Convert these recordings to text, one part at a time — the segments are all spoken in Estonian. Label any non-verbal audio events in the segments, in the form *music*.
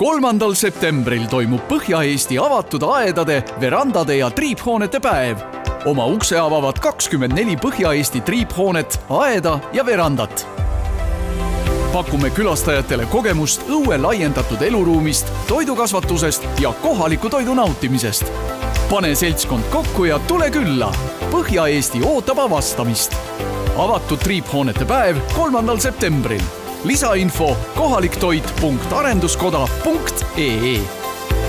kolmandal septembril toimub Põhja-Eesti avatud aedade, verandade ja triiphoonete päev. oma ukse avavad kakskümmend neli Põhja-Eesti triiphoonet, aeda ja verandat. pakume külastajatele kogemust õue laiendatud eluruumist, toidukasvatusest ja kohaliku toidu nautimisest. pane seltskond kokku ja tule külla. Põhja-Eesti ootab avastamist. avatud triiphoonete päev kolmandal septembril lisainfo kohaliktoit.arenduskoda.ee.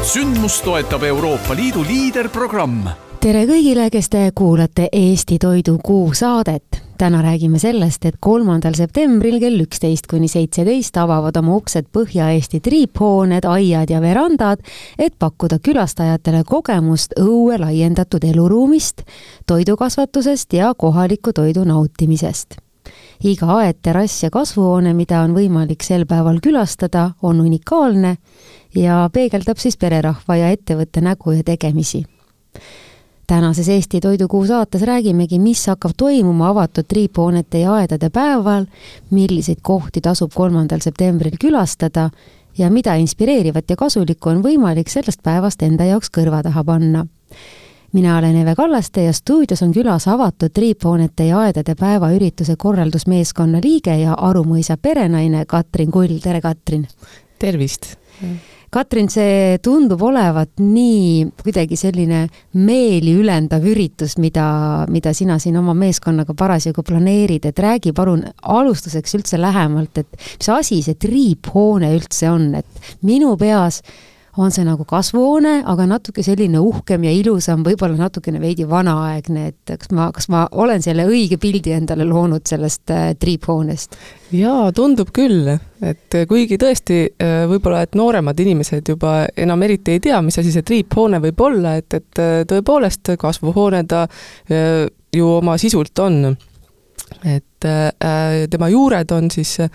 sündmust toetab Euroopa Liidu liiderprogramm. tere kõigile, kes te kuulate Eesti Toidu Kuu saadet. täna räägime sellest, et kolmandal septembril kell üksteist kuni seitseteist avavad oma uksed Põhja-Eesti triiphooned, aiad ja verandad, et pakkuda külastajatele kogemust õue laiendatud eluruumist, toidukasvatusest ja kohaliku toidu nautimisest iga aed, terrass ja kasvuhoone, mida on võimalik sel päeval külastada, on unikaalne ja peegeldab siis pererahva ja ettevõtte nägu ja tegemisi. tänases Eesti Toidukuu saates räägimegi, mis hakkab toimuma avatud triiphoonete ja aedade päeval, milliseid kohti tasub kolmandal septembril külastada ja mida inspireerivat ja kasulikku on võimalik sellest päevast enda jaoks kõrva taha panna mina olen Eve Kallaste ja stuudios on külas avatud triiphoonete ja aedade päeva ürituse korraldusmeeskonna liige ja Arumõisa perenaine Katrin Kull, tere Katrin! tervist! Katrin, see tundub olevat nii kuidagi selline meeli ülendav üritus, mida, mida sina siin oma meeskonnaga parasjagu planeerid, et räägi palun alustuseks üldse lähemalt, et mis asi see triiphoone üldse on, et minu peas on see nagu kasvuhoone, aga natuke selline uhkem ja ilusam, võib-olla natukene veidi vanaaegne, et kas ma, kas ma olen selle õige pildi endale loonud sellest äh, triiphoonest? jaa, tundub küll, et kuigi tõesti äh, võib-olla, et nooremad inimesed juba enam eriti ei tea, mis asi see triiphoone võib olla, et, et äh, tõepoolest kasvuhoone ta äh, ju oma sisult on. et äh, tema juured on siis äh,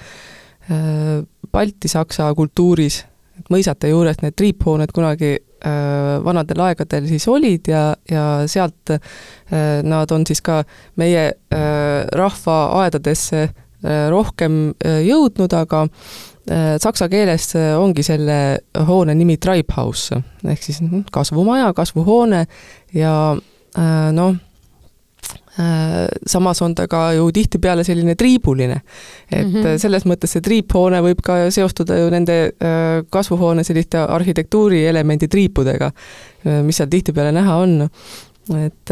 baltisaksa kultuuris et mõisate juures need triiphooned kunagi äh, vanadel aegadel siis olid ja, ja sealt äh, nad on siis ka meie äh, rahva aedadesse äh, rohkem äh, jõudnud, aga äh, saksa keeles ongi selle hoone nimi Treibhaus. Ehk siis kasvumaja, kasvuhoone ja äh, noh, Äh, samas on ta ka ju tihtipeale selline triibuline. et mm -hmm. selles mõttes see triiphoone võib ka seostuda ju nende äh, kasvuhoone selliste arhitektuurielemendi triipudega, mis seal tihtipeale näha on et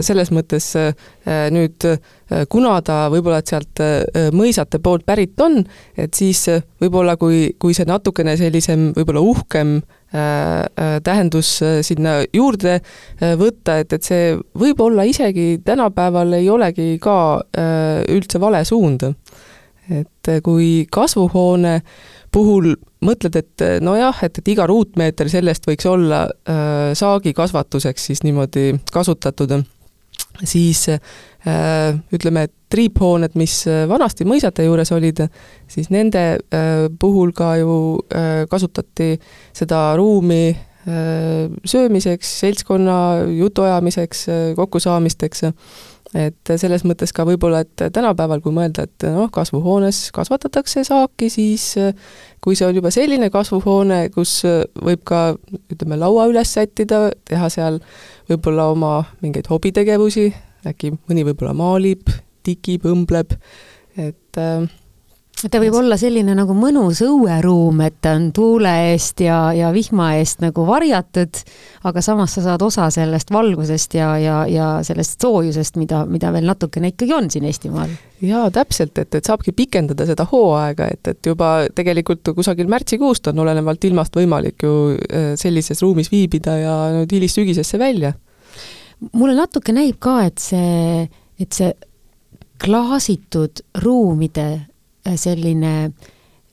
selles mõttes nüüd, kuna ta võib-olla, et sealt mõisate poolt pärit on, et siis võib-olla kui, kui see natukene sellisem võib-olla uhkem Äh, äh, tähendus äh, sinna juurde võtta, et, et see võib-olla isegi tänapäeval ei olegi ka üldse vale suund. et kui kasvuhoone puhul mõtled, et nojah, et, et iga ruutmeeter sellest võiks olla saagikasvatuseks siis niimoodi kasutatud siis äh, ütleme, triiphooned, mis äh, vanasti mõisate juures olid, siis nende äh, puhul ka ju kasutati seda ruumi söömiseks, seltskonna jutuajamiseks, kokkusaamisteks, et selles mõttes ka võib-olla, et tänapäeval, kui mõelda, et noh, kasvuhoones kasvatatakse saaki, siis kui see on juba selline kasvuhoone, kus võib ka ütleme, laua üles sättida, teha seal võib-olla oma mingeid hobitegevusi, äkki mõni võib-olla maalib, tikib, õmbleb, et äh, ta võib olla selline nagu mõnus õueruum, et ta on tuule eest ja, ja vihma eest nagu varjatud, aga samas sa saad osa sellest valgusest ja, ja, ja sellest soojusest, mida, mida veel natukene ikkagi on siin Eestimaal. jaa, täpselt, et, et saabki pikendada seda hooaega, et, et juba tegelikult kusagil märtsikuust on olenevalt ilmast võimalik ju äh, sellises ruumis viibida ja nüüd hilissügisesse välja mulle natuke näib ka, et see, et see klaasitud ruumide selline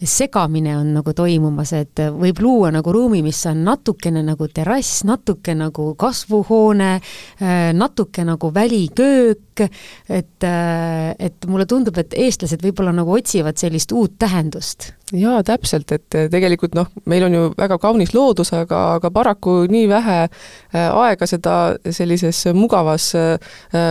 segamine on nagu toimumas, et võib luua nagu ruumi, mis on natukene nagu terrass, natuke nagu kasvuhoone, äh, natuke nagu väliköök, kõik, et, et mulle tundub, et eestlased võib-olla nagu otsivad sellist uut tähendust. jaa, täpselt, et tegelikult noh, meil on ju väga kaunis loodus, aga, aga paraku nii vähe äh, aega seda sellises mugavas äh,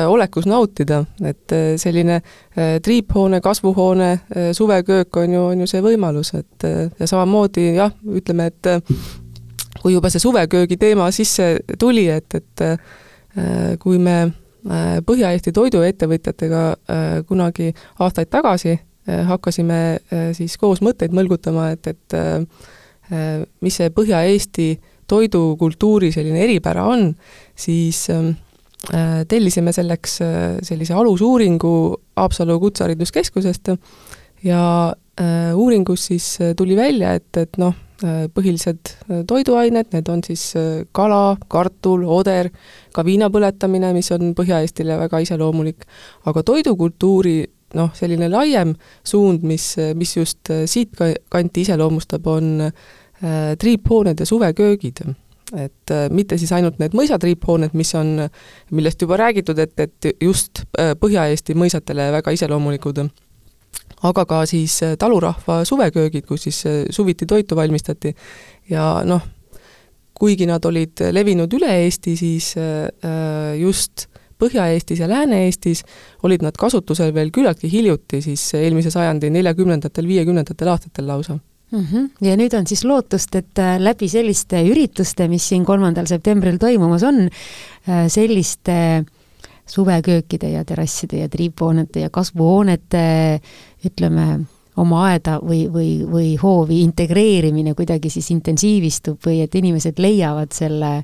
olekus nautida, et äh, selline triiphoone, kasvuhoone, suveköök on ju, on ju see võimalus, et ja samamoodi jah, ütleme, et kui juba see suveköögi teema sisse tuli, et, et kui me Põhja-Eesti toiduettevõtjatega kunagi aastaid tagasi Äh, hakkasime äh, siis koos mõtteid mõlgutama, et, et äh, mis see Põhja-Eesti toidukultuuri selline eripära on, siis ähm, tellisime selleks sellise alusuuringu Haapsalu Kutsehariduskeskusest ja uuringus siis tuli välja, et, et noh, põhilised toiduained, need on siis kala, kartul, oder, ka viina põletamine, mis on Põhja-Eestile väga iseloomulik, aga toidukultuuri noh, selline laiem suund, mis, mis just äh, siitkanti iseloomustab, on äh, triiphooned ja suveköögid. Et äh, mitte siis ainult need mõisatriiphooned, mis on, millest juba räägitud, et, et just Põhja-Eesti mõisatele väga iseloomulikud, aga ka siis talurahva suveköögid, kus siis suviti toitu valmistati ja noh, kuigi nad olid levinud üle Eesti, siis just Põhja-Eestis ja Lääne-Eestis olid nad kasutusel veel küllaltki hiljuti, siis eelmise sajandi neljakümnendatel, viiekümnendatel aastatel lausa mm. -hmm. ja nüüd on siis lootust, et läbi selliste ürituste, mis siin kolmandal septembril toimumas on, selliste suveköökide ja terrasside ja triiphoonete ja kasvuhoonete ütleme, oma aeda või, või, või hoovi integreerimine kuidagi siis intensiivistub või et inimesed leiavad selle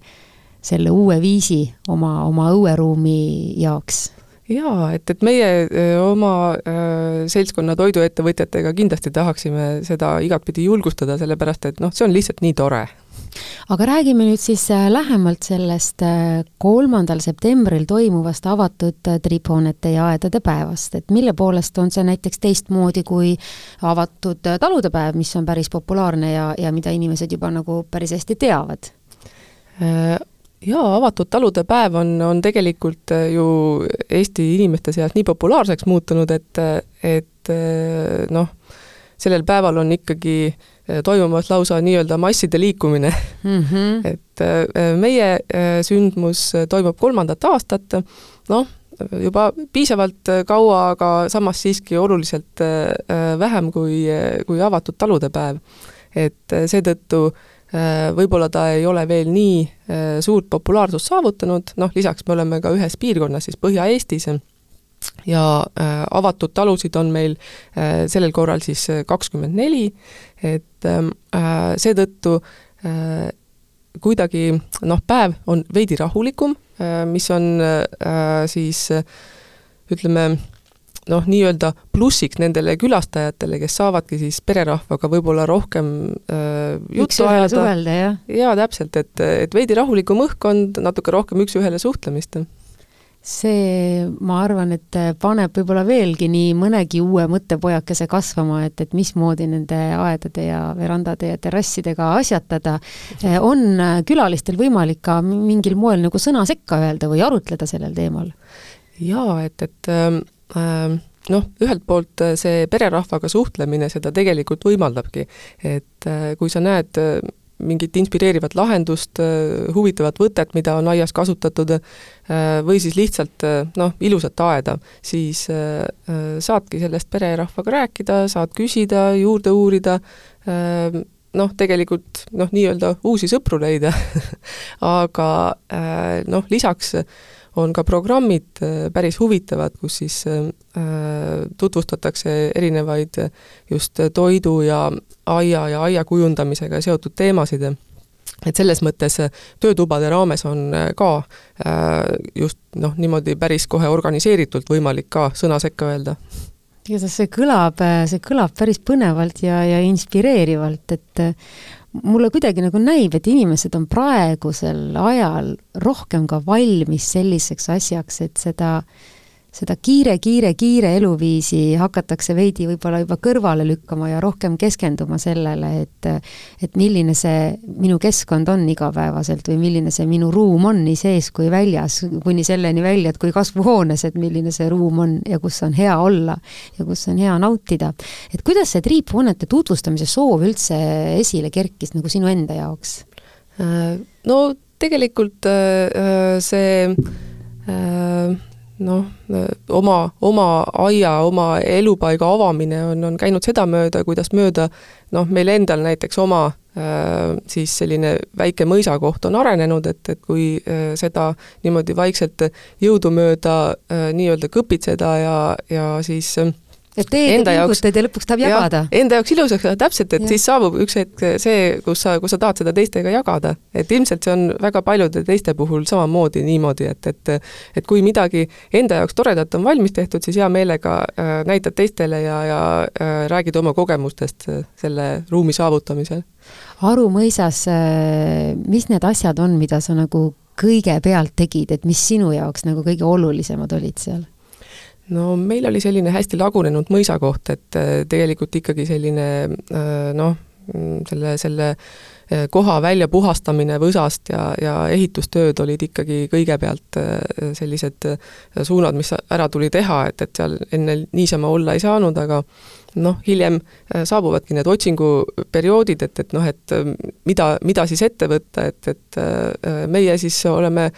selle uue viisi oma, oma õueruumi jaoks jaa, et, et meie oma seltskonna toiduettevõtjatega kindlasti tahaksime seda igatpidi julgustada, sellepärast et noh, see on lihtsalt nii tore. Aga räägime nüüd siis lähemalt sellest kolmandal septembril toimuvast avatud triiphoonete ja aedade päevast, et mille poolest on see näiteks teistmoodi kui avatud talude päev, mis on päris populaarne ja, ja mida inimesed juba nagu päris hästi teavad? jaa, avatud talude päev on, on tegelikult äh, ju Eesti inimeste seas nii populaarseks muutunud, et, et äh, noh, sellel päeval on ikkagi äh, toimumas lausa nii-öelda masside liikumine mm. -hmm. *laughs* et meie sündmus toimub kolmandat aastat, noh, juba piisavalt kaua, aga samas siiski oluliselt vähem kui, kui avatud talude päev. et seetõttu äh, Äh, võib-olla ta ei ole veel nii äh, suurt populaarsust saavutanud, noh lisaks me oleme ka ühes piirkonnas siis Põhja-Eestis ja äh, avatud talusid on meil sellel korral siis kakskümmend neli, et ähm, seetõttu kuidagi noh, päev on veidi rahulikum, mis on siis ütleme, noh, nii-öelda plussiks nendele külastajatele, kes saavadki siis pererahvaga võib-olla rohkem äh, juttu ajada. jaa, täpselt, et, et veidi rahulikum õhkkond, natuke rohkem üks-ühele suhtlemist. See, ma arvan, et paneb võib-olla veelgi nii mõnegi uue mõttepojakese kasvama, et, et mismoodi nende aedade ja verandade ja terrassidega asjatada. on külalistel võimalik ka mingil moel nagu sõna sekka öelda või arutleda sellel teemal? jaa, et, et Ähm, noh, ühelt poolt äh, see pererahvaga suhtlemine seda tegelikult võimaldabki, et äh, kui sa näed äh, mingit inspireerivat lahendust, huvitavat võtet, mida on aias kasutatud, või siis lihtsalt noh, ilusat aeda, siis saadki sellest pererahvaga rääkida, saad küsida, juurde uurida, noh, tegelikult noh, nii-öelda uusi sõpru leida. *laughs* Aga noh, lisaks on ka programmid äh, päris huvitavad, kus siis äh, tutvustatakse erinevaid just toidu ja aia ja aia kujundamisega seotud teemasid et selles mõttes töötubade raames on ka just noh, niimoodi päris kohe organiseeritult võimalik ka sõna sekka öelda. igatahes see kõlab, see kõlab päris põnevalt ja, ja inspireerivalt, et mulle kuidagi nagu näib, et inimesed on praegusel ajal rohkem ka valmis selliseks asjaks, et seda, seda kiire, kiire, kiire eluviisi hakatakse veidi võib-olla juba kõrvale lükkama ja rohkem keskenduma sellele, et et milline see minu keskkond on igapäevaselt või milline see minu ruum on nii sees kui väljas, kuni selleni välja, et kui kasvuhoones, et milline see ruum on ja kus on hea olla ja kus on hea nautida. et kuidas see triiphoonete tutvustamise soov üldse esile kerkis nagu sinu enda jaoks? No tegelikult äh, see äh, noh, oma, oma aia, oma elupaiga avamine on, on käinud sedamööda, kuidas mööda noh, meil endal näiteks oma äh, siis selline väike mõisakoht on arenenud, et, et kui äh, seda niimoodi vaikselt jõudumööda äh, nii-öelda kõpitseda ja, ja siis äh, et teed ja pingutad ja lõpuks tahab jagada. Enda jaoks ilusaks täpselt, et ja. siis saabub üks hetk see, kus sa, kus sa tahad seda teistega jagada. et ilmselt see on väga paljude teiste puhul samamoodi niimoodi, et, et et kui midagi enda jaoks toredat on valmis tehtud, siis hea meelega äh, näitad teistele ja, ja äh, räägid oma kogemustest äh, selle ruumi saavutamisel. Aru mõisas äh,, mis need asjad on, mida sa nagu kõigepealt tegid, et mis sinu jaoks nagu kõige olulisemad olid seal? No meil oli selline hästi lagunenud mõisakoht, et äh, tegelikult ikkagi selline äh, noh, selle, selle äh, koha väljapuhastamine võsast ja, ja ehitustööd olid ikkagi kõigepealt sellised suunad, mis ära tuli teha, et, et seal enne niisama olla ei saanud, aga noh, hiljem saabuvadki need otsinguperioodid, et, et noh, et mida, mida siis ette võtta, et, et meie siis oleme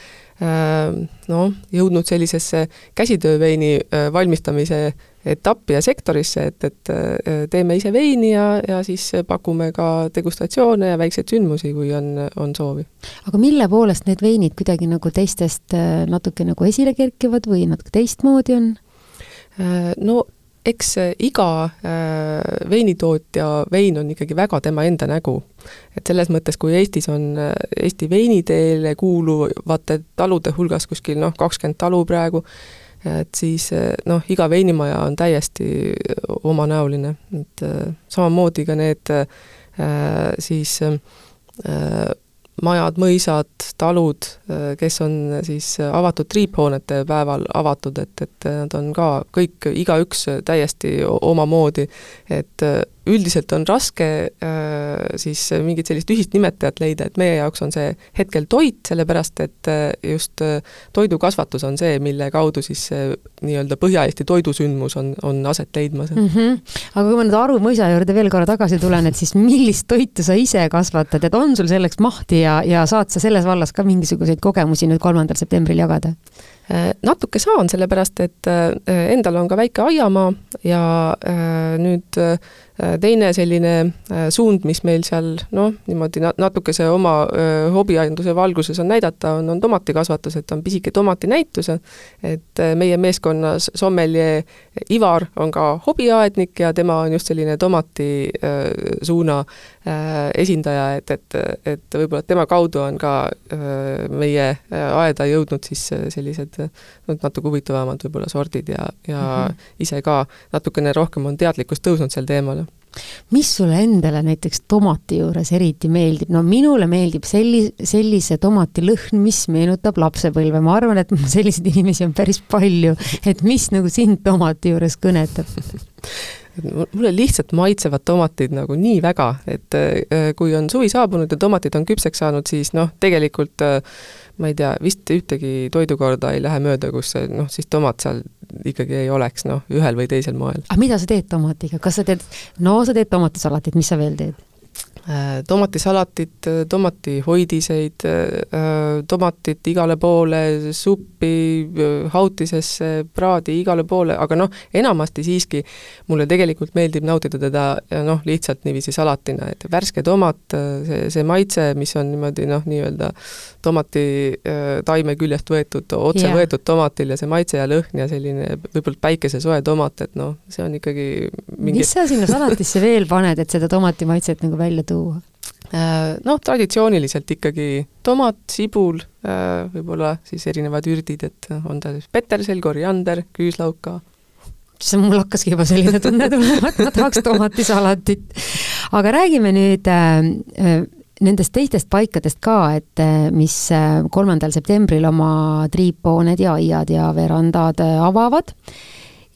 noh, jõudnud sellisesse käsitööveini äh, valmistamise etappi ja sektorisse, et, et äh, teeme ise veini ja, ja siis pakume ka degustatsioone ja väikseid sündmusi, kui on, on soovi. aga mille poolest need veinid kuidagi nagu teistest natuke nagu esile kerkivad või natuke teistmoodi on? No eks iga äh, veinitootja vein on ikkagi väga tema enda nägu. et selles mõttes, kui Eestis on äh, Eesti veiniteele kuuluvate talude hulgas kuskil noh, kakskümmend talu praegu, et siis noh, iga veinimaja on täiesti omanäoline, et samamoodi ka need siis majad, mõisad, talud, kes on siis avatud triiphoonete päeval avatud, et, et nad on ka kõik, igaüks täiesti omamoodi, et üldiselt on raske äh, siis mingit sellist ühist nimetajat leida, et meie jaoks on see hetkel toit, sellepärast et äh, just äh, toidukasvatus on see, mille kaudu siis see nii-öelda Põhja-Eesti toidusündmus on, on aset leidmas mm. -hmm. aga kui ma nüüd Aru mõisa juurde veel korra tagasi tulen, et siis millist toitu sa ise kasvatad, et on sul selleks mahti ja, ja saad sa selles vallas ka mingisuguseid kogemusi nüüd kolmandal septembril jagada? Natuke saan, sellepärast et endal on ka väike aiamaa ja nüüd Äh, teine selline äh, suund, mis meil seal noh, niimoodi natukese oma äh, hobiainduse valguses on näidata, on, on tomatikasvatus, et on pisike tomatinäitus, et meie meeskonnas sommeljee Ivar on ka hobiaednik ja tema on just selline tomati suuna esindaja, et, et, et võib-olla tema kaudu on ka meie aeda jõudnud siis sellised natuke huvitavamad võib-olla sordid ja, ja mm -hmm. ise ka natukene rohkem on teadlikkust tõusnud sel teemal mis sulle endale näiteks tomati juures eriti meeldib, no minule meeldib selli-, sellise tomati lõhn, mis meenutab lapsepõlve, ma arvan, et selliseid inimesi on päris palju, et mis nagu sind tomati juures kõnetab? *laughs* mulle lihtsalt maitsevad tomatid nagu nii väga, et äh, kui on suvi saabunud ja tomatid on küpseks saanud, siis noh, tegelikult äh, ma ei tea, vist ühtegi toidukorda ei lähe mööda, kus noh, siis tomat seal ikkagi ei oleks noh, ühel või teisel moel. aga mida sa teed tomatiga, kas sa teed, no sa teed tomatisalatit, mis sa veel teed? Äh, tomatisalatit, äh, tomatihoidiseid, äh, tomatit igale poole, suppi, hautisesse, praadi igale poole, aga noh, enamasti siiski mulle tegelikult meeldib nautida teda noh, lihtsalt niiviisi salatina, et värske tomat, see, see maitse, mis on niimoodi noh, nii-öelda tomati taime küljest võetud, otse yeah. võetud tomatil ja see maitse ja lõhn ja selline võib-olla päikesesoe tomat, et noh, see on ikkagi mingi mis sa sinna salatisse veel paned, et seda tomati maitset nagu välja tuua? Tuua? Äh, noh, traditsiooniliselt ikkagi tomat, sibul, äh, võib-olla siis erinevad ürdid, et on ta siis petersel, koriander, küüslauk ka siis mul hakkaski juba selline tunne tulema, et ma tahaks tomatisalatit. aga räägime nüüd äh, nendest teistest paikadest ka, et mis kolmandal septembril oma triiphooned ja aiad ja verandad avavad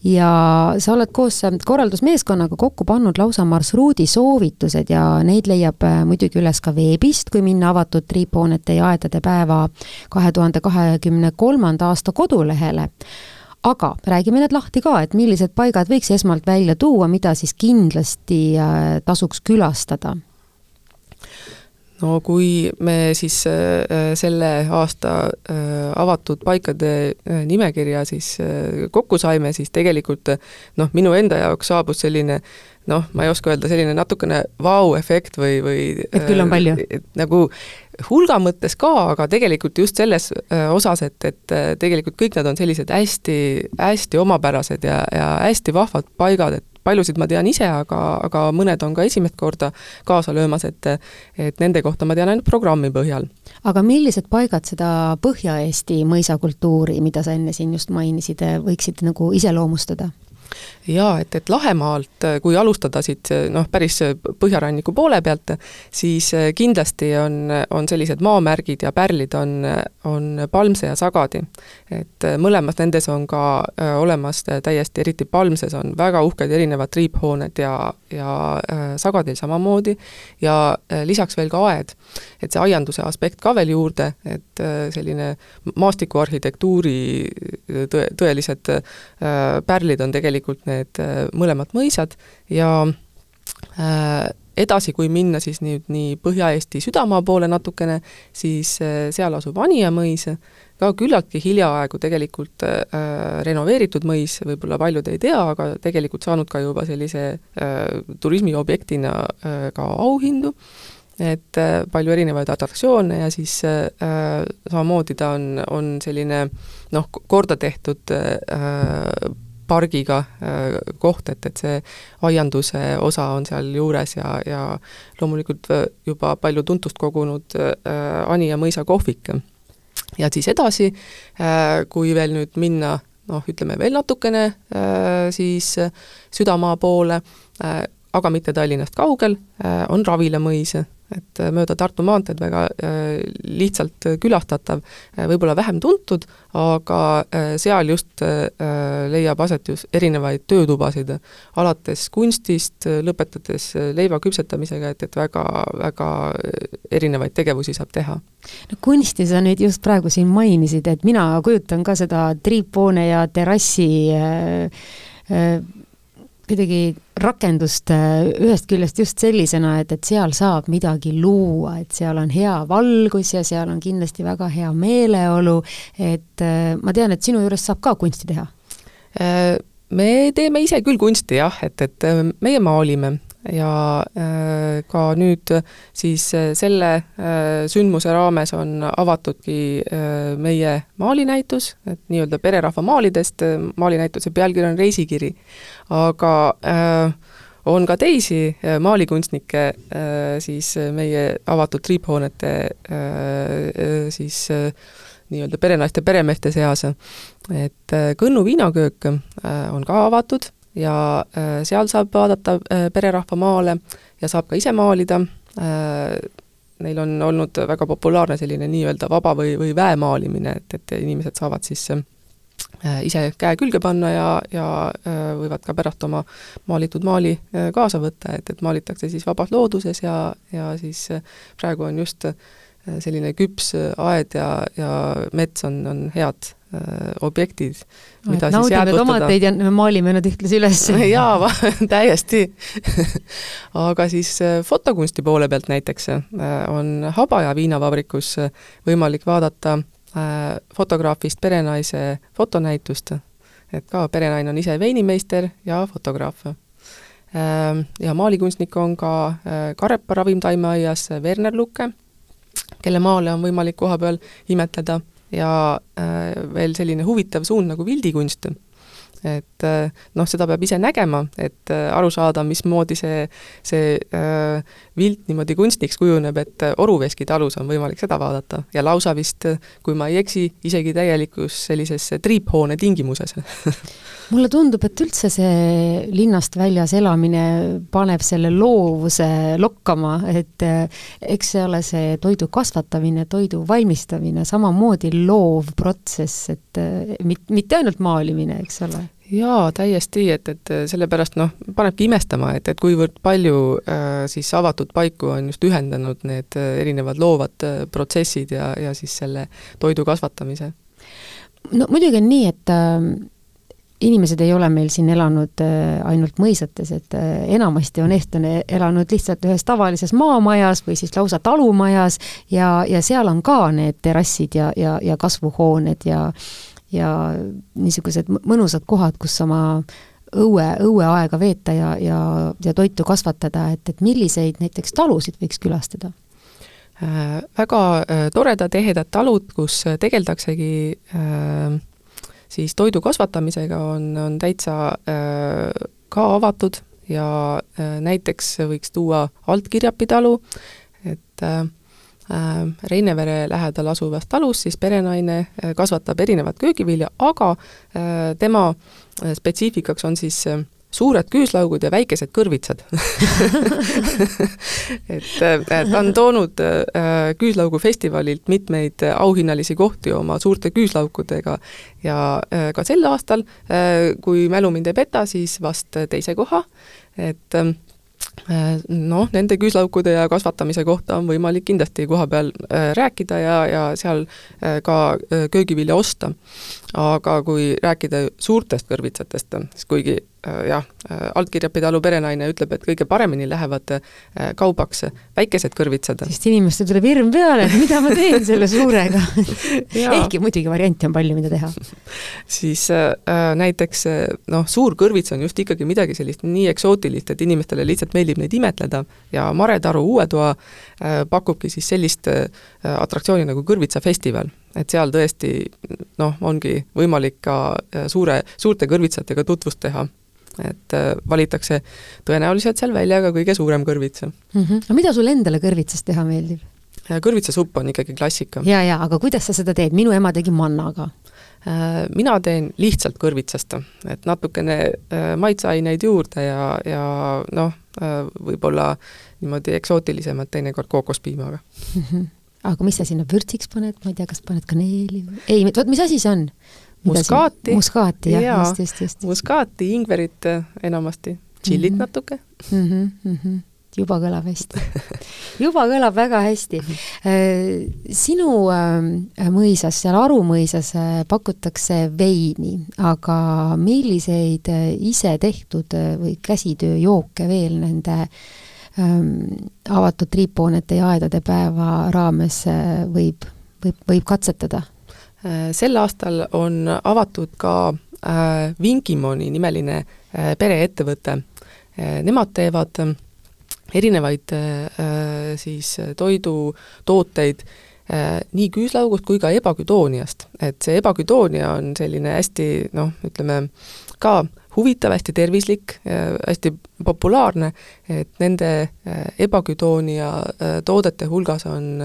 ja sa oled koos korraldusmeeskonnaga kokku pannud lausa marsruudi soovitused ja neid leiab äh, muidugi üles ka veebist, kui minna avatud triiphoonete ja aedade päeva kahe tuhande kahekümne kolmanda aasta kodulehele. Aga räägime need lahti ka, et millised paigad võiks esmalt välja tuua, mida siis kindlasti äh, tasuks külastada no kui me siis äh, selle aasta äh, avatud paikade äh, nimekirja siis kokku saime, siis tegelikult noh, minu enda jaoks saabus selline noh, ma ei oska öelda, selline natukene vau-efekt või, või et küll on palju? nagu hulga mõttes ka, aga tegelikult just selles osas, et, et tegelikult kõik nad on sellised hästi, hästi omapärased ja, ja hästi vahvad paigad, et paljusid ma tean ise, aga, aga mõned on ka esimest korda kaasa löömas, et et nende kohta ma tean ainult programmi põhjal. aga millised paigad seda Põhja-Eesti mõisakultuuri, mida sa enne siin just mainisid, võiksid nagu iseloomustada? Jaa, et, et Lahemaalt, kui alustada siit noh, päris põhjaranniku poole pealt, siis kindlasti on, on sellised maamärgid ja pärlid on, on Palmse ja Sagadi. et mõlemas nendes on ka äh, olemas täiesti, eriti Palmses on väga uhked erinevad triiphooned ja, ja äh, Sagadil samamoodi ja äh, lisaks veel ka aed. et see aianduse aspekt ka veel juurde, et selline maastikuarhitektuuri tõe, tõelised pärlid on tegelikult need need äh, mõlemad mõisad ja äh, edasi, kui minna siis nüüd nii Põhja-Eesti südamaa poole natukene, siis äh, seal asub Anija mõis, ka küllaltki hiljaaegu tegelikult äh, renoveeritud mõis, võib-olla paljud ei tea, aga tegelikult saanud ka juba sellise äh, turismiobjektina äh, ka auhindu, et äh, palju erinevaid atraktsioone ja siis äh, samamoodi ta on, on selline noh, korda tehtud äh, pargiga äh, koht, et, et see aianduse osa on seal juures ja, ja loomulikult äh, juba palju tuntust kogunud äh, Anija mõisa kohvik. ja siis edasi, kui veel nüüd minna noh, ütleme veel natukene siis südamaa poole, aga mitte Tallinnast kaugel, on Ravila mõis et äh, mööda Tartu maanteed väga äh, lihtsalt külastatav, äh, võib-olla vähem tuntud, aga seal just leiab aset just erinevaid töötubasid, alates kunstist, lõpetades leiva küpsetamisega, et, et väga, väga erinevaid tegevusi saab teha. no kunsti sa nüüd just praegu siin mainisid, et mina kujutan ka seda triiphoone ja terrassi äh, äh, kuidagi rakendust äh, ühest küljest just sellisena, et, et seal saab midagi luua, et seal on hea valgus ja seal on kindlasti väga hea meeleolu, et äh, ma tean, et sinu juures saab ka kunsti teha? Äh, me teeme ise küll kunsti jah, et, et meie maalime ja äh, ka nüüd siis äh, selle äh, sündmuse raames on avatudki meie maalinäitus, et nii-öelda pererahva maalidest, maalinäituse pealkiri on Reisikiri. aga on ka teisi maalikunstnikke siis meie avatud triiphoonete siis nii-öelda perenaiste, peremeeste seas. et Kõnnu viinaköök on ka avatud ja äh, seal saab vaadata äh, pererahva maale ja saab ka ise maalida, äh, neil on olnud väga populaarne selline nii-öelda vaba või, või väemaalimine, et, et inimesed saavad siis ise käe külge panna ja, ja võivad ka pärast oma maalitud maali kaasa võtta, et, et maalitakse siis vabas looduses ja, ja siis praegu on just selline küps aed ja, ja mets on, on head objektid, mida no, siis jäädvustada. tomateid ja me maalime nad ühtlasi üles *laughs* jaa, *laughs* täiesti *laughs* aga siis äh, fotokunsti poole pealt näiteks äh, on Habaja viinavabrikus võimalik vaadata fotograafist perenaise fotonäitust, et ka perenaine on ise veinimeister ja fotograaf. Ja maalikunstnik on ka Karepa ravimtaimeaias Werner Lukke, kelle maale on võimalik koha peal imetleda ja äh, veel selline huvitav suund nagu vildikunst. Et noh, seda peab ise nägema, et aru saada, mismoodi see, see vilt niimoodi kunstniks kujuneb, et Oruveski talus on võimalik seda vaadata. Ja lausa vist, kui ma ei eksi, isegi täielikus sellises triiphoone tingimuses. *laughs* Mulle tundub, et üldse see linnast väljas elamine paneb selle loovuse lokkama, et eks see ole see toidu kasvatamine, toidu valmistamine samamoodi loov protsess, et mit-, mitte ainult maalimine, eks ole jaa, täiesti, et, et sellepärast noh, panebki imestama, et, et kuivõrd palju äh, siis avatud paiku on just ühendanud need äh, erinevad loovad äh, protsessid ja, ja siis selle toidu kasvatamise. no muidugi on nii, et äh, inimesed ei ole meil siin elanud äh, ainult mõisates, et äh, enamasti on eestlane elanud lihtsalt ühes tavalises maamajas või siis lausa talumajas ja, ja seal on ka need terrassid ja, ja, ja kasvuhooned ja ja niisugused mõnusad kohad, kus oma õue, õueaega veeta ja, ja, ja toitu kasvatada, et, et milliseid näiteks talusid võiks külastada? Äh, väga äh, toredad, ehedad talud, kus tegeldaksegi äh, siis toidu kasvatamisega, on, on täitsa ka avatud ja näiteks võiks tuua Altkirjapi talu, et Äh, Reinevere lähedal asuvas talus siis perenaine äh, kasvatab erinevat köögivilja, aga äh, tema spetsiifikaks on siis suured küüslaugud ja väikesed kõrvitsad. *laughs* Et ta on toonud küüslaugu festivalilt mitmeid auhinnalisi kohti oma suurte küüslaukudega ja ka sel aastal, kui mälu mind ei peta, siis vast teise koha, et Äh, noh, nende küüslaukude ja kasvatamise kohta on võimalik kindlasti koha peal äh, rääkida ja, ja seal äh, ka köögivilja osta. aga kui rääkida suurtest kõrvitsatest, siis kuigi Äh, jah, äh, altkirjapidalu perenaine ütleb, et kõige paremini lähevad äh, kaubaks väikesed kõrvitsad. sest inimestel tuleb hirm peale, et mida ma teen selle suurega *laughs* ehkki muidugi variante on palju, mida teha. *laughs* siis äh, näiteks noh, suur kõrvits on just ikkagi midagi sellist nii eksootilist, et inimestele lihtsalt meeldib neid imetleda ja Mare Taru Uue Toa äh, pakubki siis sellist äh, atraktsiooni nagu kõrvitsafestival et seal tõesti noh, ongi võimalik ka suure, suurte kõrvitsatega tutvust teha et äh, valitakse tõenäoliselt seal välja ka kõige suurem kõrvits mm. -hmm. aga mida sulle endale kõrvitsast teha meeldib? Äh, kõrvitsasupp on ikkagi klassika. jaa, jaa, aga kuidas sa seda teed, minu ema tegi mannaga äh, mina teen lihtsalt kõrvitsast, et natukene maitseaineid juurde ja, ja noh, võib-olla niimoodi eksootilisemalt teinekord kookospiimaga mm. -hmm. aga mis sa sinna vürtsiks paned, ma ei tea, kas paned kaneeli või? ei, vot mis asi see on? Muskaati. muskaati, jah ja,, just, just, just. muskaati, ingverit äh, enamasti, tšillit mm -hmm. natuke mm. -hmm, mm -hmm juba kõlab hästi juba kõlab väga hästi. Äh, sinu äh, mõisas, seal Aru mõisas pakutakse veini, aga milliseid ise tehtud või käsitööjooke veel nende ähm, avatud triiphoonete ja aedade päeva raames võib, võib, võib katsetada? Äh, sel aastal on avatud ka äh, Vinkimoni nimeline äh, pereettevõte. Nemad teevad erinevaid siis toidutooteid nii küüslaugust kui ka ebaküdooniast. et see ebaküdoonia on selline hästi noh, ütleme ka huvitav, hästi tervislik, hästi populaarne, et nende ebaküdoonia toodete hulgas on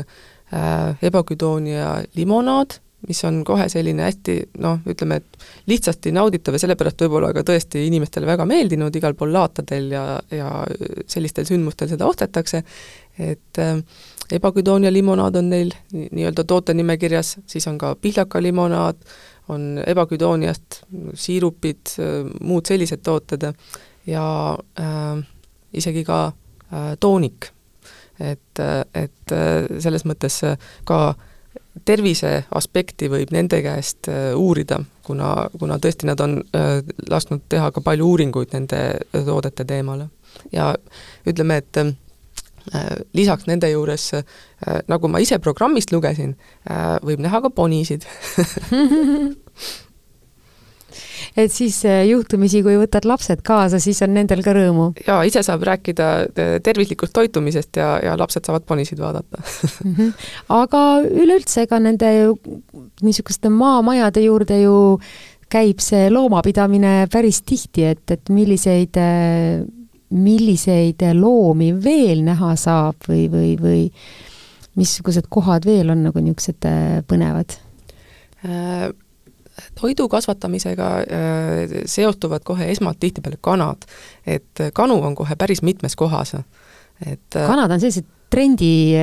ebaküdoonia limonaad, mis on kohe selline hästi noh, ütleme, et lihtsasti nauditav ja sellepärast võib-olla ka tõesti inimestele väga meeldinud, igal pool laatadel ja, ja sellistel sündmustel seda ostetakse, et äh, ebaküdoonia limonaad on neil nii-öelda toote nimekirjas, siis on ka pihlakalimonaad, on ebaküdooniast siirupid, muud sellised tooted ja äh, isegi ka äh, toonik. et, et äh, selles mõttes ka äh, tervise aspekti võib nende käest äh, uurida, kuna, kuna tõesti nad on äh, lasknud teha ka palju uuringuid nende äh, toodete teemale. ja ütleme, et lisaks nende juures, nagu ma ise programmist lugesin, võib näha ka ponisid *laughs* et siis äh, juhtumisi, kui võtad lapsed kaasa, siis on nendel ka rõõmu? jaa, ise saab rääkida äh, tervislikust toitumisest ja, ja lapsed saavad ponisid vaadata *laughs* mm. -hmm. aga üleüldse, ega nende niisuguste maamajade juurde ju käib see loomapidamine päris tihti, et, et milliseid, milliseid loomi veel näha saab või, või, või missugused kohad veel on nagu niisugused põnevad? Toidu kasvatamisega seostuvad kohe esmalt tihtipeale kanad. et kanu on kohe päris mitmes kohas. et kanad on sellised trendi,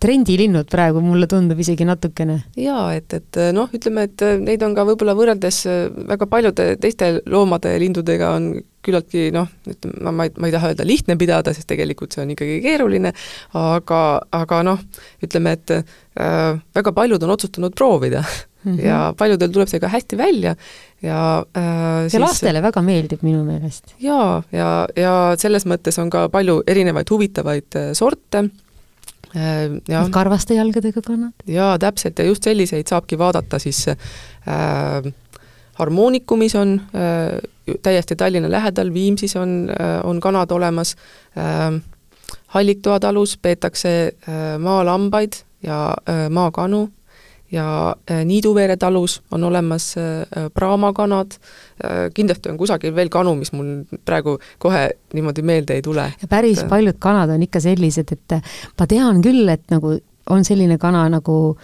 trendilinnud praegu, mulle tundub isegi natukene. jaa, et, et noh, ütleme, et neid on ka võib-olla võrreldes väga paljude teiste loomade ja lindudega on küllaltki noh, ütleme, ma, ma ei, ma ei taha öelda lihtne pidada, sest tegelikult see on ikkagi keeruline, aga, aga noh, ütleme, et äh, väga paljud on otsustanud proovida mm -hmm. ja paljudel tuleb see ka hästi välja ja äh, ja siis, lastele väga meeldib minu meelest. jaa, ja, ja selles mõttes on ka palju erinevaid huvitavaid sorte Äh, jah. karvaste jalgadega kannad? jaa, täpselt, ja just selliseid saabki vaadata siis äh, harmoonikumis on äh, täiesti Tallinna lähedal, Viimsis on äh,, on kanad olemas äh,, Halliktoa talus peetakse äh, maalambaid ja äh, maakanu ja äh, Niiduveere talus on olemas äh, praamakanad, äh, kindlasti on kusagil veel kanu, mis mul praegu kohe niimoodi meelde ei tule. ja päris et... paljud kanad on ikka sellised, et ma tean küll, et nagu on selline kana nagu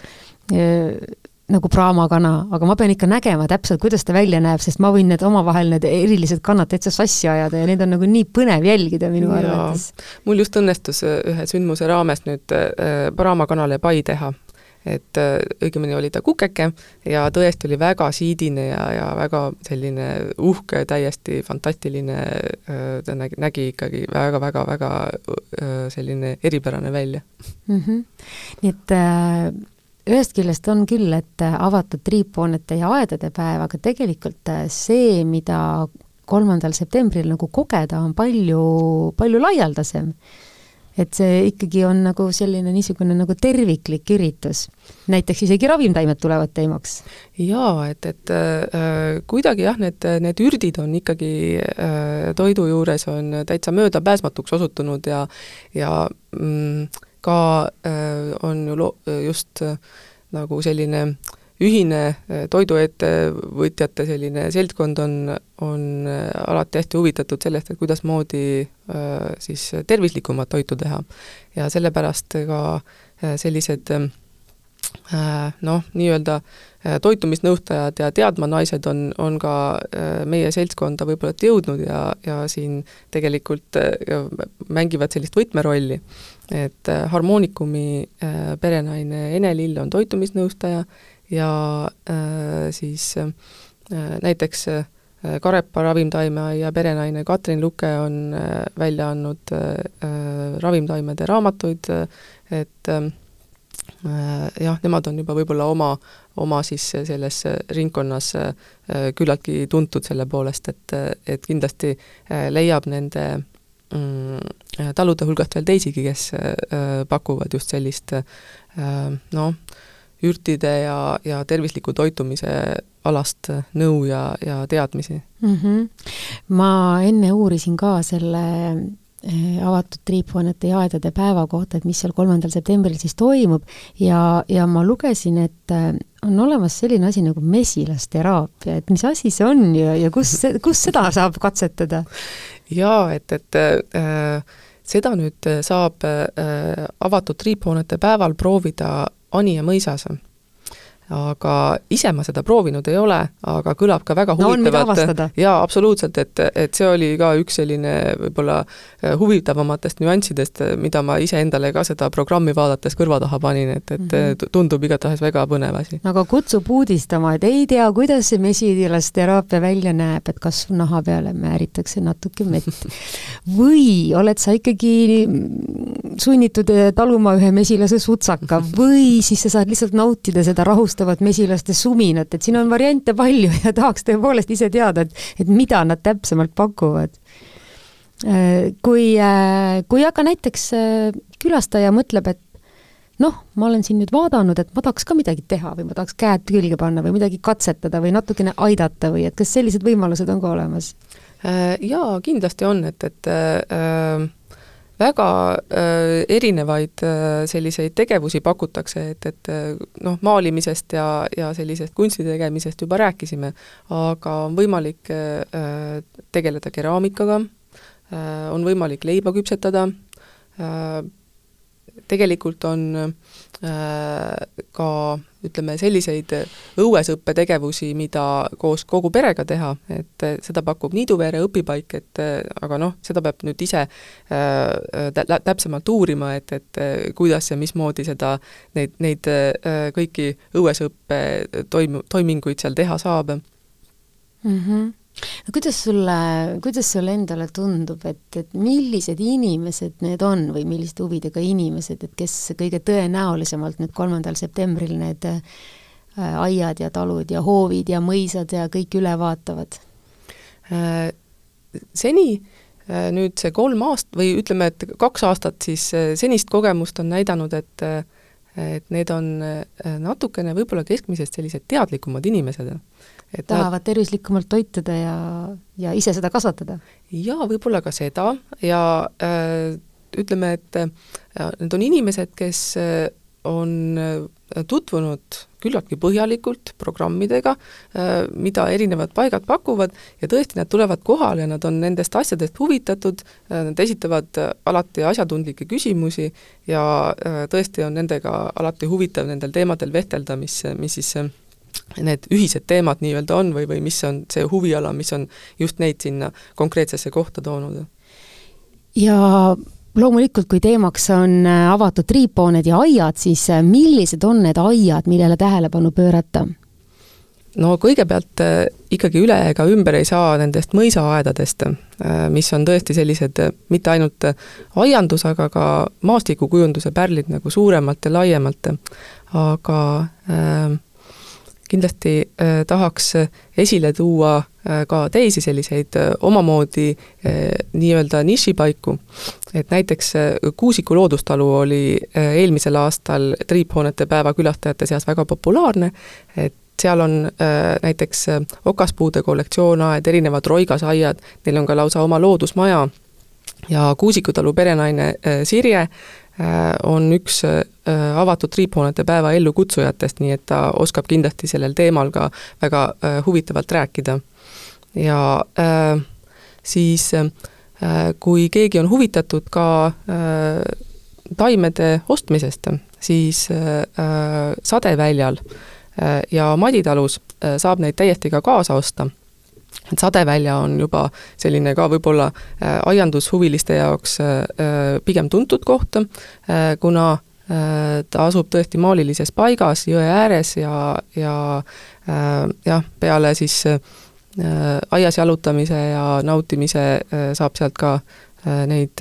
nagu praamakana, aga ma pean ikka nägema täpselt, kuidas ta välja näeb, sest ma võin need omavahel, need erilised kannad täitsa sassi ajada ja neid on nagu nii põnev jälgida minu arvates. mul just õnnestus ühe sündmuse raames nüüd praamakanale pai teha et äh, õigemini oli ta kukeke ja tõesti oli väga siidine ja, ja väga selline uhke, täiesti fantastiline, äh, ta nägi, nägi ikkagi väga-väga-väga äh, selline eripärane välja mm. -hmm. nii et äh, ühest küljest on küll, et avatud triiphoonete ja aedade päev, aga tegelikult see, mida kolmandal septembril nagu kogeda, on palju, palju laialdasem et see ikkagi on nagu selline niisugune nagu terviklik üritus. näiteks isegi ravimtaimed tulevad teemaks. jaa, et, et äh, kuidagi jah, need, need ürdid on ikkagi äh, toidu juures on täitsa möödapääsmatuks osutunud ja ja mm, ka äh, on ju lo-, just äh, nagu selline äh, ühine äh, toiduettevõtjate selline seltskond on, on äh, alati hästi huvitatud sellest, et kuidasmoodi äh, siis tervislikumat toitu teha. ja sellepärast ka sellised noh, nii-öelda toitumisnõustajad ja teadma naised on, on ka meie seltskonda võib-olla jõudnud ja, ja siin tegelikult mängivad sellist võtmerolli. et Harmoonikumi perenaine Ene Lill on toitumisnõustaja ja äh, siis äh, näiteks äh, Karepa ravimtaimeaia perenaine Katrin Luke on äh, välja andnud äh, äh, ravimtaimede raamatuid, et jah, nemad on juba võib-olla oma, oma siis selles ringkonnas küllaltki tuntud selle poolest, et, et kindlasti leiab nende mm, talude hulgast veel teisigi, kes pakuvad just sellist noh, ürtide ja, ja tervisliku toitumise alast nõu ja, ja teadmisi mm. -hmm. ma enne uurisin ka selle eh, avatud triiphoonete ja aedade päeva kohta, et mis seal kolmandal septembril siis toimub ja, ja ma lugesin, et eh, on olemas selline asi nagu mesilasteraapia, et mis asi see on ja, ja kus, kus seda saab katsetada? jaa, et, et äh, seda nüüd saab äh, avatud triiphoonete päeval proovida Anija mõisas aga ise ma seda proovinud ei ole, aga kõlab ka väga no, huvitavalt. jaa, absoluutselt, et, et see oli ka üks selline võib-olla äh, huvitavamatest nüanssidest, mida ma iseendale ka seda programmi vaadates kõrva taha panin, et, et mm -hmm. tundub igatahes väga põnev asi. aga kutsub uudistama, et ei tea, kuidas see mesilasteraapia välja näeb, et kas naha peale määritakse natuke mett. *laughs* või oled sa ikkagi sunnitud äh, taluma ühe mesilase sutsaka *laughs* või siis sa saad lihtsalt nautida seda rahust ilustavat mesilaste suminat, et siin on variante palju ja tahaks tõepoolest ise teada, et, et mida nad täpsemalt pakuvad. Kui, kui aga näiteks külastaja mõtleb, et noh, ma olen siin nüüd vaadanud, et ma tahaks ka midagi teha või ma tahaks käed külge panna või midagi katsetada või natukene aidata või et kas sellised võimalused on ka olemas? Jaa, kindlasti on, et, et äh, väga äh, erinevaid äh, selliseid tegevusi pakutakse, et, et äh, noh, maalimisest ja, ja sellisest kunsti tegemisest juba rääkisime, aga on võimalik äh, tegeleda keraamikaga äh,, on võimalik leiba küpsetada äh,, tegelikult on äh, ka ütleme, selliseid õuesõppetegevusi, mida koos kogu perega teha, et seda pakub Niiduvere õpipaik, et aga noh, seda peab nüüd ise äh, täpsemalt uurima, et, et kuidas ja mismoodi seda, neid, neid äh, kõiki õuesõppe toimu-, toiminguid seal teha saab mm. -hmm no kuidas sulle, kuidas sulle endale tundub, et, et millised inimesed need on või milliste huvidega inimesed, et kes kõige tõenäolisemalt nüüd kolmandal septembril need äh, aiad ja talud ja hoovid ja mõisad ja kõik üle vaatavad? Äh, seni äh, nüüd see kolm aast- või ütleme, et kaks aastat siis senist kogemust on näidanud, et et need on natukene võib-olla keskmisest sellised teadlikumad inimesed tahavad nad... tervislikumalt toituda ja, ja ise seda kasvatada? jaa, võib-olla ka seda ja äh, ütleme, et äh, need on inimesed, kes äh, on äh, tutvunud küllaltki põhjalikult programmidega, äh, mida erinevad paigad pakuvad ja tõesti, nad tulevad kohale ja nad on nendest asjadest huvitatud, nad esitavad alati asjatundlikke küsimusi ja tõesti on nendega alati huvitav nendel teemadel vehtelda, mis, mis siis need ühised teemad nii-öelda on või, või mis on see huviala, mis on just neid sinna konkreetsesse kohta toonud? ja loomulikult, kui teemaks on äh, avatud triiphooned ja aiad, siis äh, millised on need aiad, millele tähelepanu pöörata? no kõigepealt äh, ikkagi üle ega ümber ei saa nendest mõisaaedadest, mis on tõesti sellised mitte ainult aiandus, aga ka maastikukujunduse pärlid nagu suuremalt ja laiemalt, aga äh, kindlasti äh, tahaks esile tuua äh, ka teisi selliseid äh, omamoodi nii-öelda nišipaiku, et näiteks Kuusiku loodustalu oli eelmisel aastal triiphoonete päeva külastajate seas väga populaarne, et seal on äh, näiteks okaspuude kollektsioon-aed, erinevad roigasaiad, neil on ka lausa oma loodusmaja. Ja Kuusikutalu perenaine äh, Sirje Äh, on üks äh, avatud triiphoonete päeva ellukutsujatest, nii et ta oskab kindlasti sellel teemal ka väga äh, huvitavalt rääkida. ja siis kui keegi on huvitatud ka taimede ostmisest, siis sadeväljal ja Maditalus saab neid täiesti ka kaasa osta et Sadevälja on juba selline ka võib-olla äh, aiandushuviliste jaoks äh, äh, pigem tuntud koht, kuna ta asub tõesti maalilises paigas jõe ääres ja, ja jah, peale siis aias jalutamise ja nautimise saab sealt ka neid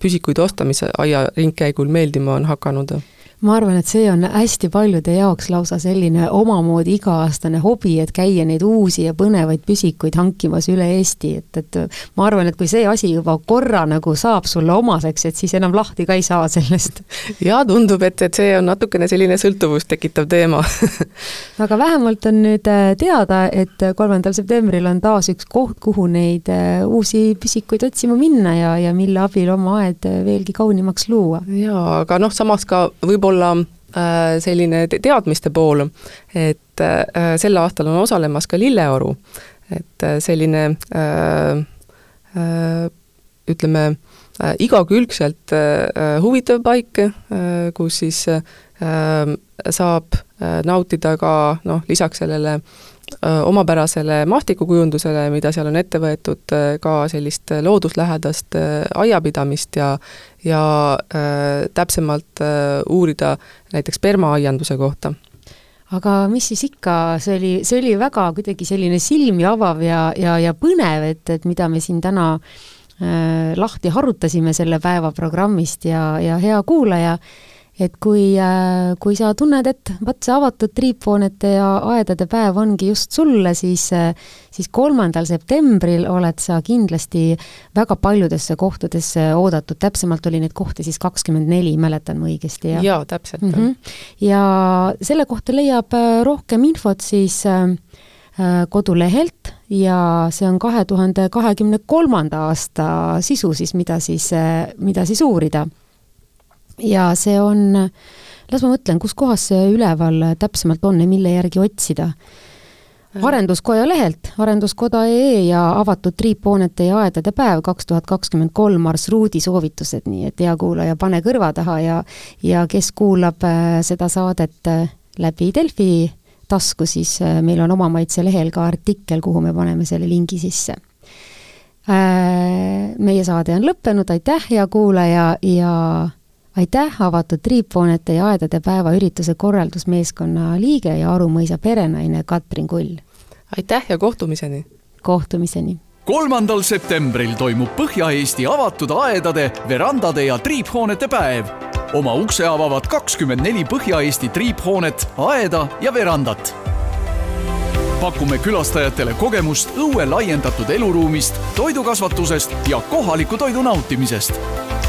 püsikuid osta, mis aia ringkäigul meeldima on hakanud ma arvan, et see on hästi paljude jaoks lausa selline omamoodi iga-aastane hobi, et käia neid uusi ja põnevaid püsikuid hankimas üle Eesti, et, et ma arvan, et kui see asi juba korra nagu saab sulle omaseks, et siis enam lahti ka ei saa sellest. jaa, tundub, et, et see on natukene selline sõltuvust tekitav teema *laughs* aga vähemalt on nüüd äh, teada, et kolmandal septembril on taas üks koht, kuhu neid äh, uusi püsikuid otsima minna ja, ja mille abil oma aed äh, veelgi kaunimaks luua. jaa, aga noh, samas ka võib-olla võib-olla äh, selline teadmiste pool, et äh, sel aastal on osalemas ka lilleoru, et äh, selline ütleme, igakülgselt huvitav paik, kus siis saab nautida ka noh, lisaks sellele omapärasele mahtikukujundusele, mida seal on ette võetud, ka sellist looduslähedast aiapidamist ja ja täpsemalt uurida näiteks permaaianduse kohta. Aga mis siis ikka, see oli, see oli väga kuidagi selline silmi avav ja, ja, ja põnev, et, et mida me siin täna äh, lahti harutasime selle päeva programmist ja, ja hea kuulaja. äh,, et kui, äh, kui sa tunned, et vot see avatud triiphoonete ja aedade päev ongi just sulle, siis, äh, siis kolmandal septembril oled sa kindlasti väga paljudesse kohtadesse oodatud, täpsemalt oli neid kohti siis kakskümmend neli, mäletan ma õigesti, jaa, täpselt mm. -hmm. ja selle kohta leiab äh, rohkem infot siis kodulehelt ja see on kahe tuhande kahekümne kolmanda aasta sisu siis, mida siis, mida siis uurida. Ja see on, las ma mõtlen, kus kohas see üleval täpsemalt on ja mille järgi otsida arenduskoja lehelt arenduskoda.ee ja avatud triiphoonete ja aedade päev kaks tuhat kakskümmend kolm marsruudi soovitused, nii et hea kuulaja, pane kõrva taha ja ja kes kuulab äh, seda saadet äh, läbi Delfi tasku, siis äh, meil on oma maitse lehel ka artikkel, kuhu me paneme selle lingi sisse. Meie saade on lõppenud, aitäh, hea kuulaja ja aitäh, avatud triiphoonete ja aedade päeva ürituse korraldusmeeskonna liige ja Aru mõisa perenaine Katrin Kull. aitäh ja kohtumiseni! kohtumiseni! kolmandal septembril toimub Põhja-Eesti avatud aedade, verandade ja triiphoonete päev. oma ukse avavad kakskümmend neli Põhja-Eesti triiphoonet, aeda ja verandat pakume külastajatele kogemust õue laiendatud eluruumist, toidukasvatusest ja kohaliku toidu nautimisest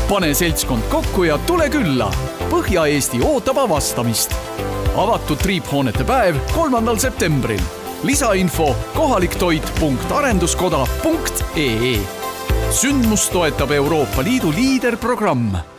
pane seltskond kokku ja tule külla. Põhja-Eesti ootab avastamist. avatud triiphoonete päev kolmandal septembril. lisainfo kohaliktoit.arenduskoda.ee. sündmust toetab Euroopa Liidu liiderprogramm